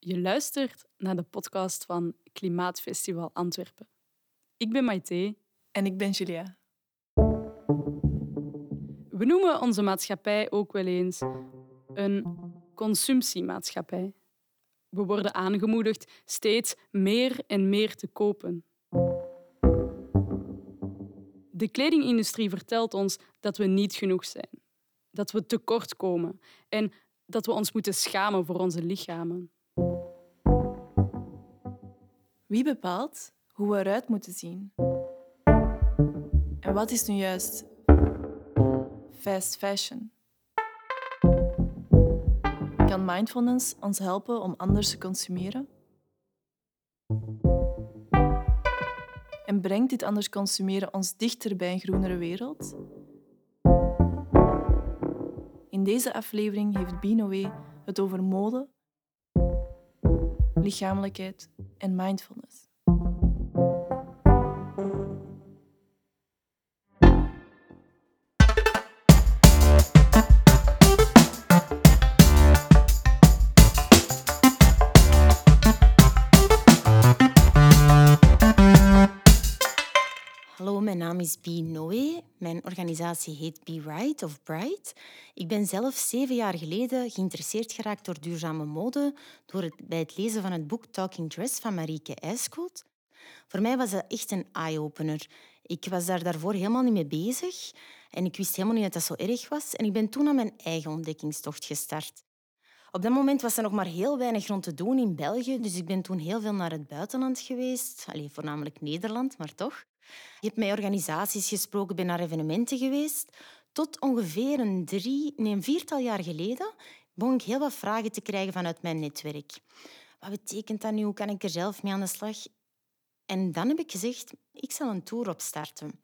Je luistert naar de podcast van Klimaatfestival Antwerpen. Ik ben Maite. En ik ben Julia. We noemen onze maatschappij ook wel eens een consumptiemaatschappij. We worden aangemoedigd steeds meer en meer te kopen. De kledingindustrie vertelt ons dat we niet genoeg zijn, dat we tekort komen en dat we ons moeten schamen voor onze lichamen. Wie bepaalt hoe we eruit moeten zien? En wat is nu juist fast fashion? Kan mindfulness ons helpen om anders te consumeren? En brengt dit anders consumeren ons dichter bij een groenere wereld? In deze aflevering heeft Binoé het over mode, lichamelijkheid en mindfulness. Is Bie Noé. Mijn organisatie heet Be Right of Bright. Ik ben zelf zeven jaar geleden geïnteresseerd geraakt door duurzame mode door het, bij het lezen van het boek Talking Dress van Marieke IJskoot. Voor mij was dat echt een eye-opener. Ik was daar daarvoor helemaal niet mee bezig en ik wist helemaal niet dat dat zo erg was. En ik ben toen aan mijn eigen ontdekkingstocht gestart. Op dat moment was er nog maar heel weinig rond te doen in België, dus ik ben toen heel veel naar het buitenland geweest. Allee, voornamelijk Nederland, maar toch. Ik heb met organisaties gesproken, ben naar evenementen geweest. Tot ongeveer een, drie, nee, viertal jaar geleden begon ik heel wat vragen te krijgen vanuit mijn netwerk. Wat betekent dat nu? Hoe kan ik er zelf mee aan de slag? En dan heb ik gezegd, ik zal een tour opstarten.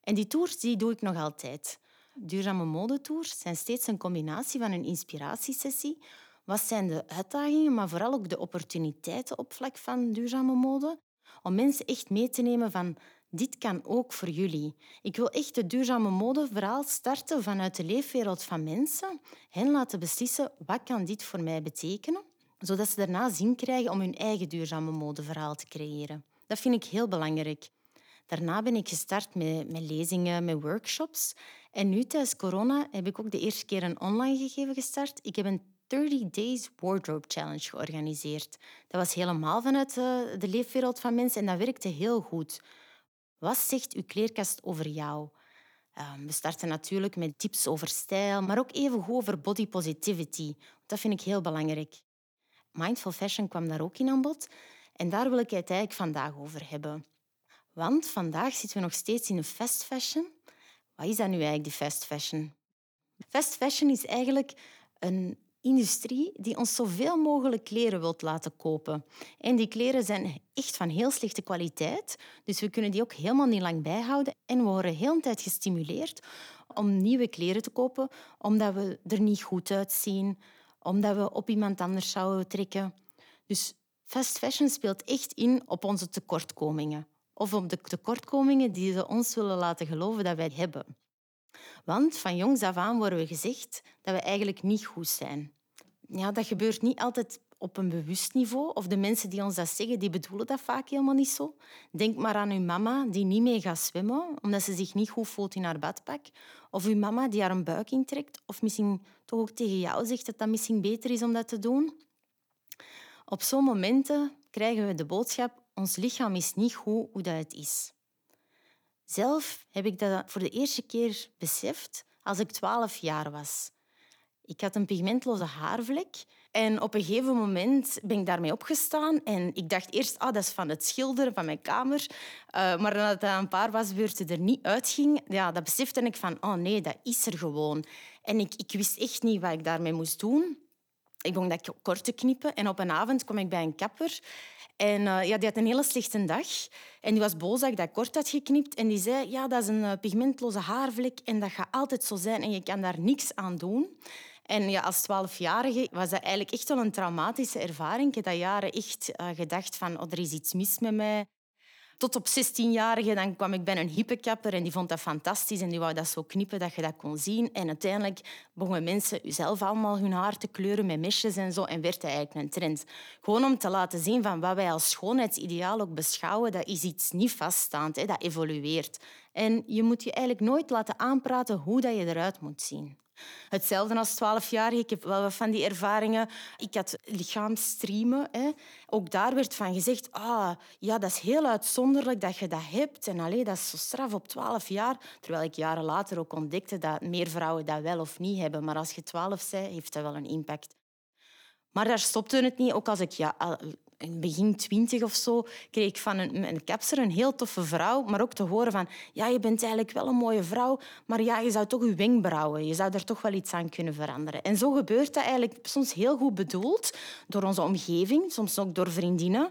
En die tours die doe ik nog altijd. Duurzame modetours zijn steeds een combinatie van een inspiratiesessie. Wat zijn de uitdagingen, maar vooral ook de opportuniteiten op vlak van duurzame mode? Om mensen echt mee te nemen van dit kan ook voor jullie. Ik wil echt het duurzame modeverhaal starten vanuit de leefwereld van mensen. Hen laten beslissen wat kan dit voor mij betekenen, zodat ze daarna zin krijgen om hun eigen duurzame modeverhaal te creëren. Dat vind ik heel belangrijk. Daarna ben ik gestart met, met lezingen, met workshops. En nu, tijdens corona, heb ik ook de eerste keer een online gegeven gestart. Ik heb een 30 Days Wardrobe Challenge georganiseerd. Dat was helemaal vanuit de, de leefwereld van mensen en dat werkte heel goed. Wat zegt uw kleerkast over jou? Um, we starten natuurlijk met tips over stijl, maar ook even over body positivity. Dat vind ik heel belangrijk. Mindful fashion kwam daar ook in aan bod en daar wil ik het eigenlijk vandaag over hebben. Want vandaag zitten we nog steeds in een fast fashion. Wat is dat nu eigenlijk, die fast fashion? Fast fashion is eigenlijk een industrie die ons zoveel mogelijk kleren wilt laten kopen. En die kleren zijn echt van heel slechte kwaliteit, dus we kunnen die ook helemaal niet lang bijhouden. En we worden heel de tijd gestimuleerd om nieuwe kleren te kopen, omdat we er niet goed uitzien, omdat we op iemand anders zouden trekken. Dus fast fashion speelt echt in op onze tekortkomingen. Of op de tekortkomingen die ze ons willen laten geloven dat wij hebben. Want van jongs af aan worden we gezegd dat we eigenlijk niet goed zijn. Ja, dat gebeurt niet altijd op een bewust niveau. Of de mensen die ons dat zeggen, die bedoelen dat vaak helemaal niet zo. Denk maar aan uw mama die niet mee gaat zwemmen, omdat ze zich niet goed voelt in haar badpak. Of uw mama die haar een buik intrekt. Of misschien toch ook tegen jou zegt dat dat misschien beter is om dat te doen. Op zo'n momenten krijgen we de boodschap, ons lichaam is niet goed hoe dat het is. Zelf heb ik dat voor de eerste keer beseft als ik twaalf jaar was. Ik had een pigmentloze haarvlek en op een gegeven moment ben ik daarmee opgestaan en ik dacht eerst, ah, dat is van het schilderen van mijn kamer. Uh, maar nadat dat een paar wasbeurten er niet uitging, ja, dat besefte ik van, oh nee, dat is er gewoon. En ik, ik wist echt niet wat ik daarmee moest doen. Ik begon dat kort te knippen en op een avond kwam ik bij een kapper en uh, ja, die had een hele slechte dag. En die was boos dat ik dat kort had geknipt. En die zei, ja, dat is een uh, pigmentloze haarvlek en dat gaat altijd zo zijn en je kan daar niks aan doen. En ja, als twaalfjarige was dat eigenlijk echt wel een traumatische ervaring. Ik heb dat jaren echt uh, gedacht van, oh, er is iets mis met mij. Tot op 16-jarige dan kwam ik bij een hippekapper en die vond dat fantastisch en die wou dat zo knippen dat je dat kon zien. En uiteindelijk begonnen mensen zelf allemaal hun haar te kleuren met mesjes en zo en werd dat eigenlijk een trend. Gewoon om te laten zien van wat wij als schoonheidsideaal ook beschouwen, dat is iets niet vaststaand, hè, dat evolueert. En je moet je eigenlijk nooit laten aanpraten hoe dat je eruit moet zien. Hetzelfde als 12-jarige. Ik heb wel wat van die ervaringen. Ik had lichaamsstreamen. Hè. Ook daar werd van gezegd, ah, ja, dat is heel uitzonderlijk dat je dat hebt. En allee, dat is zo straf op 12 jaar. Terwijl ik jaren later ook ontdekte dat meer vrouwen dat wel of niet hebben. Maar als je 12 bent, heeft dat wel een impact. Maar daar stopte het niet. Ook als ik ja, in begin twintig of zo kreeg ik van een, een een heel toffe vrouw, maar ook te horen van ja, je bent eigenlijk wel een mooie vrouw, maar ja, je zou toch je wenkbrauwen, je zou er toch wel iets aan kunnen veranderen. En zo gebeurt dat eigenlijk soms heel goed bedoeld door onze omgeving, soms ook door vriendinnen.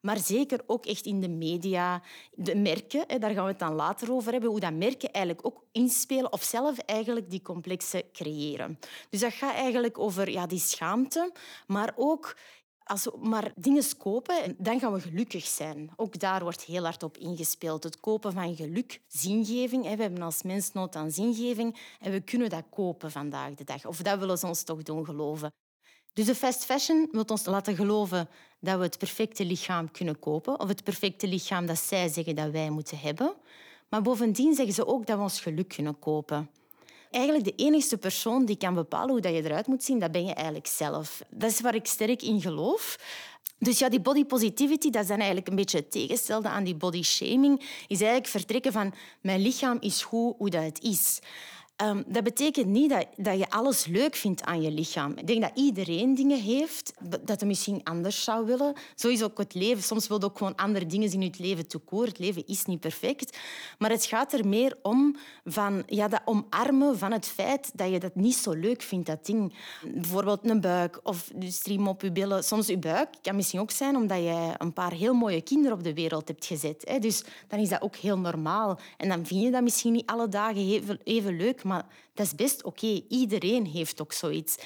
Maar zeker ook echt in de media, de merken, daar gaan we het dan later over hebben, hoe dat merken eigenlijk ook inspelen of zelf eigenlijk die complexen creëren. Dus dat gaat eigenlijk over ja, die schaamte, maar ook als we maar dingen kopen, dan gaan we gelukkig zijn. Ook daar wordt heel hard op ingespeeld. Het kopen van geluk, zingeving. We hebben als mens nood aan zingeving en we kunnen dat kopen vandaag de dag. Of dat willen ze ons toch doen geloven. Dus de fast fashion wil ons laten geloven dat we het perfecte lichaam kunnen kopen. Of het perfecte lichaam dat zij zeggen dat wij moeten hebben. Maar bovendien zeggen ze ook dat we ons geluk kunnen kopen eigenlijk de enige persoon die kan bepalen hoe dat je eruit moet zien, dat ben je eigenlijk zelf. Dat is waar ik sterk in geloof. Dus ja, die body positivity, dat is dan eigenlijk een beetje het tegenstelde aan die body shaming, is eigenlijk vertrekken van mijn lichaam is goed hoe dat het is. Um, dat betekent niet dat, dat je alles leuk vindt aan je lichaam. Ik denk dat iedereen dingen heeft dat hij misschien anders zou willen. Zo is ook het leven. Soms wil je ook gewoon andere dingen in je leven toekoor. Het leven is niet perfect. Maar het gaat er meer om van ja, dat omarmen van het feit dat je dat niet zo leuk vindt, dat ding. Bijvoorbeeld een buik of de stream op je billen. Soms je buik kan misschien ook zijn omdat je een paar heel mooie kinderen op de wereld hebt gezet. Dus dan is dat ook heel normaal. En dan vind je dat misschien niet alle dagen even leuk, maar dat is best oké. Iedereen heeft ook zoiets.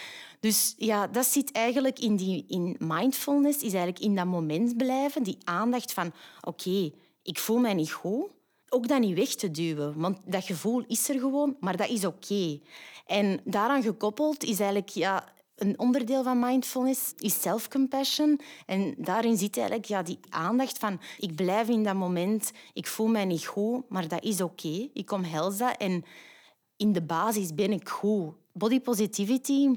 Dus ja, dat zit eigenlijk in, die, in mindfulness, is eigenlijk in dat moment blijven, die aandacht van oké, ik voel mij niet goed. Ook dat niet weg te duwen, want dat gevoel is er gewoon, maar dat is oké. En daaraan gekoppeld is eigenlijk ja, een onderdeel van mindfulness is self-compassion. En daarin zit eigenlijk ja, die aandacht van ik blijf in dat moment, ik voel mij niet goed, maar dat is oké. Ik kom dat en in de basis ben ik goed. Body positivity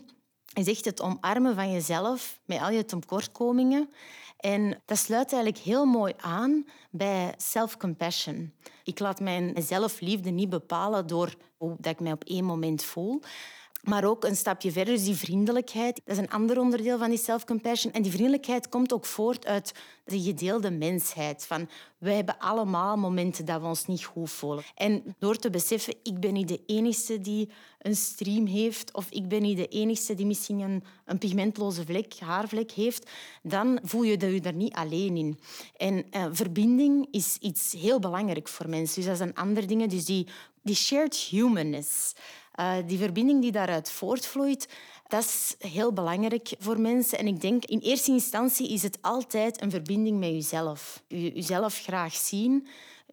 is echt het omarmen van jezelf met al je tekortkomingen. En dat sluit eigenlijk heel mooi aan bij self-compassion. Ik laat mijn zelfliefde niet bepalen door hoe ik mij op één moment voel, maar ook een stapje verder, dus die vriendelijkheid. Dat is een ander onderdeel van die self-compassion. En die vriendelijkheid komt ook voort uit de gedeelde mensheid. Van, wij hebben allemaal momenten dat we ons niet goed voelen. En door te beseffen, ik ben niet de enige die een stream heeft, of ik ben niet de enige die misschien een, een pigmentloze vlek, haarvlek heeft, dan voel je dat je er niet alleen in. En uh, verbinding is iets heel belangrijk voor mensen. Dus dat zijn andere dingen. Dus die, die shared humanness. Uh, die verbinding die daaruit voortvloeit, dat is heel belangrijk voor mensen. En ik denk, in eerste instantie is het altijd een verbinding met jezelf. Jezelf graag zien,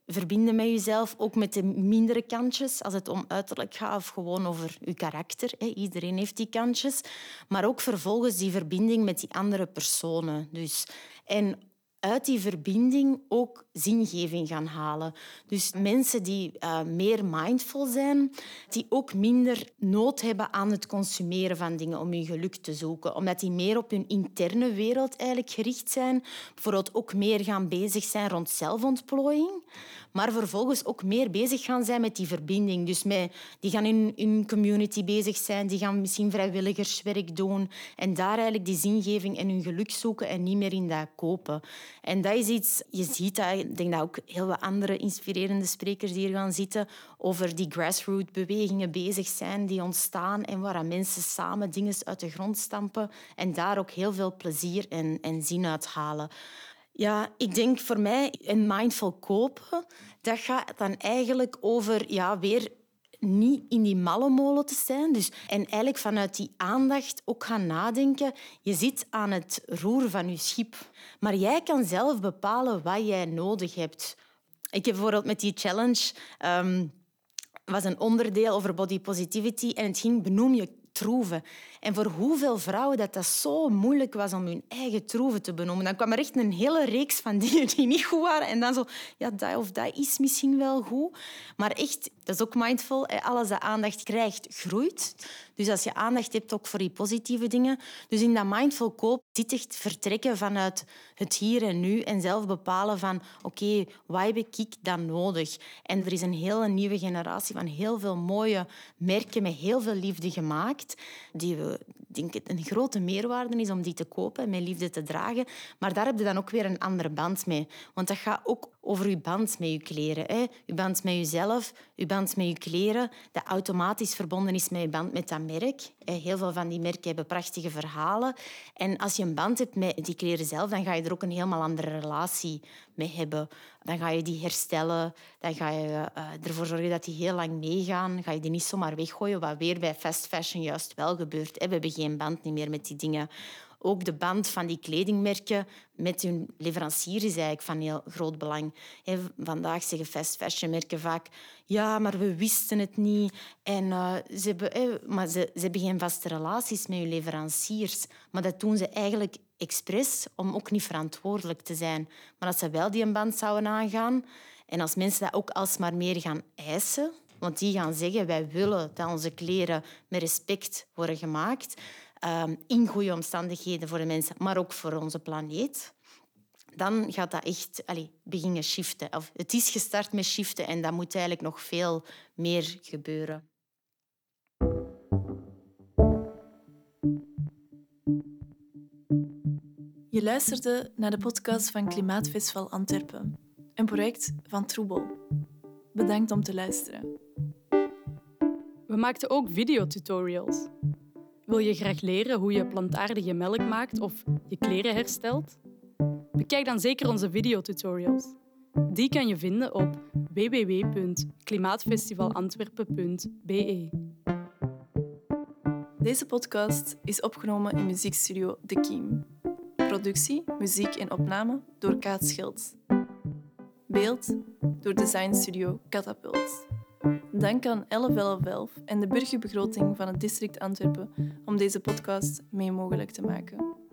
verbinden met jezelf, ook met de mindere kantjes, als het om uiterlijk gaat of gewoon over je karakter. Iedereen heeft die kantjes. Maar ook vervolgens die verbinding met die andere personen. Dus, en uit die verbinding ook zingeving gaan halen. Dus mensen die uh, meer mindful zijn, die ook minder nood hebben aan het consumeren van dingen om hun geluk te zoeken. Omdat die meer op hun interne wereld eigenlijk gericht zijn. Bijvoorbeeld ook meer gaan bezig zijn rond zelfontplooiing maar vervolgens ook meer bezig gaan zijn met die verbinding. Dus met, die gaan in hun community bezig zijn, die gaan misschien vrijwilligerswerk doen en daar eigenlijk die zingeving en hun geluk zoeken en niet meer in dat kopen. En dat is iets, je ziet dat, ik denk dat ook heel wat andere inspirerende sprekers hier gaan zitten, over die grassroots bewegingen bezig zijn die ontstaan en waar mensen samen dingen uit de grond stampen en daar ook heel veel plezier en, en zin uit halen. Ja, ik denk voor mij een mindful kopen, dat gaat dan eigenlijk over ja, weer niet in die malle molen te zijn. Dus, en eigenlijk vanuit die aandacht ook gaan nadenken. Je zit aan het roer van je schip. Maar jij kan zelf bepalen wat jij nodig hebt. Ik heb bijvoorbeeld met die challenge... Um, was een onderdeel over body positivity en het ging benoem je troeven. En voor hoeveel vrouwen dat, dat zo moeilijk was om hun eigen troeven te benoemen. Dan kwam er echt een hele reeks van dingen die niet goed waren. En dan zo, ja, dat of dat is misschien wel goed. Maar echt, dat is ook mindful. Alles dat aandacht krijgt, groeit. Dus als je aandacht hebt ook voor die positieve dingen. Dus in dat mindful koop zit echt vertrekken vanuit het hier en nu en zelf bepalen van oké, okay, wat heb ik dan nodig? En er is een hele nieuwe generatie van heel veel mooie merken met heel veel liefde gemaakt, die we denk ik een grote meerwaarde is om die te kopen, met liefde te dragen. Maar daar heb je dan ook weer een andere band mee. Want dat gaat ook over je band met je kleren. Hè. Je band met jezelf, je band met je kleren, dat automatisch verbonden is met je band met dat merk. Heel veel van die merken hebben prachtige verhalen. En als je een band hebt met die kleren zelf, dan ga je er ook een helemaal andere relatie mee hebben. Dan ga je die herstellen, dan ga je uh, ervoor zorgen dat die heel lang meegaan. Ga je die niet zomaar weggooien, wat weer bij fast fashion juist wel gebeurt. We hebben geen band meer met die dingen. Ook de band van die kledingmerken met hun leverancier is eigenlijk van heel groot belang. Vandaag zeggen fast fashion merken vaak ja, maar we wisten het niet. En, uh, ze, hebben, maar ze, ze hebben geen vaste relaties met hun leveranciers. Maar dat doen ze eigenlijk expres om ook niet verantwoordelijk te zijn. Maar als ze wel die band zouden aangaan en als mensen dat ook alsmaar meer gaan eisen, want die gaan zeggen wij willen dat onze kleren met respect worden gemaakt, um, in goede omstandigheden voor de mensen, maar ook voor onze planeet, dan gaat dat echt allez, beginnen shiften. Of het is gestart met shiften en dat moet eigenlijk nog veel meer gebeuren. Je luisterde naar de podcast van Klimaatfestival Antwerpen, een project van Troebel. Bedankt om te luisteren. We maakten ook videotutorials. Wil je graag leren hoe je plantaardige melk maakt of je kleren herstelt? Bekijk dan zeker onze videotutorials. Die kan je vinden op www.klimaatfestivalantwerpen.be. Deze podcast is opgenomen in muziekstudio De Kiem. Productie, muziek en opname door Kaat Schilds. Beeld door designstudio Catapult. Dank aan 1111 en de burgerbegroting van het district Antwerpen om deze podcast mee mogelijk te maken.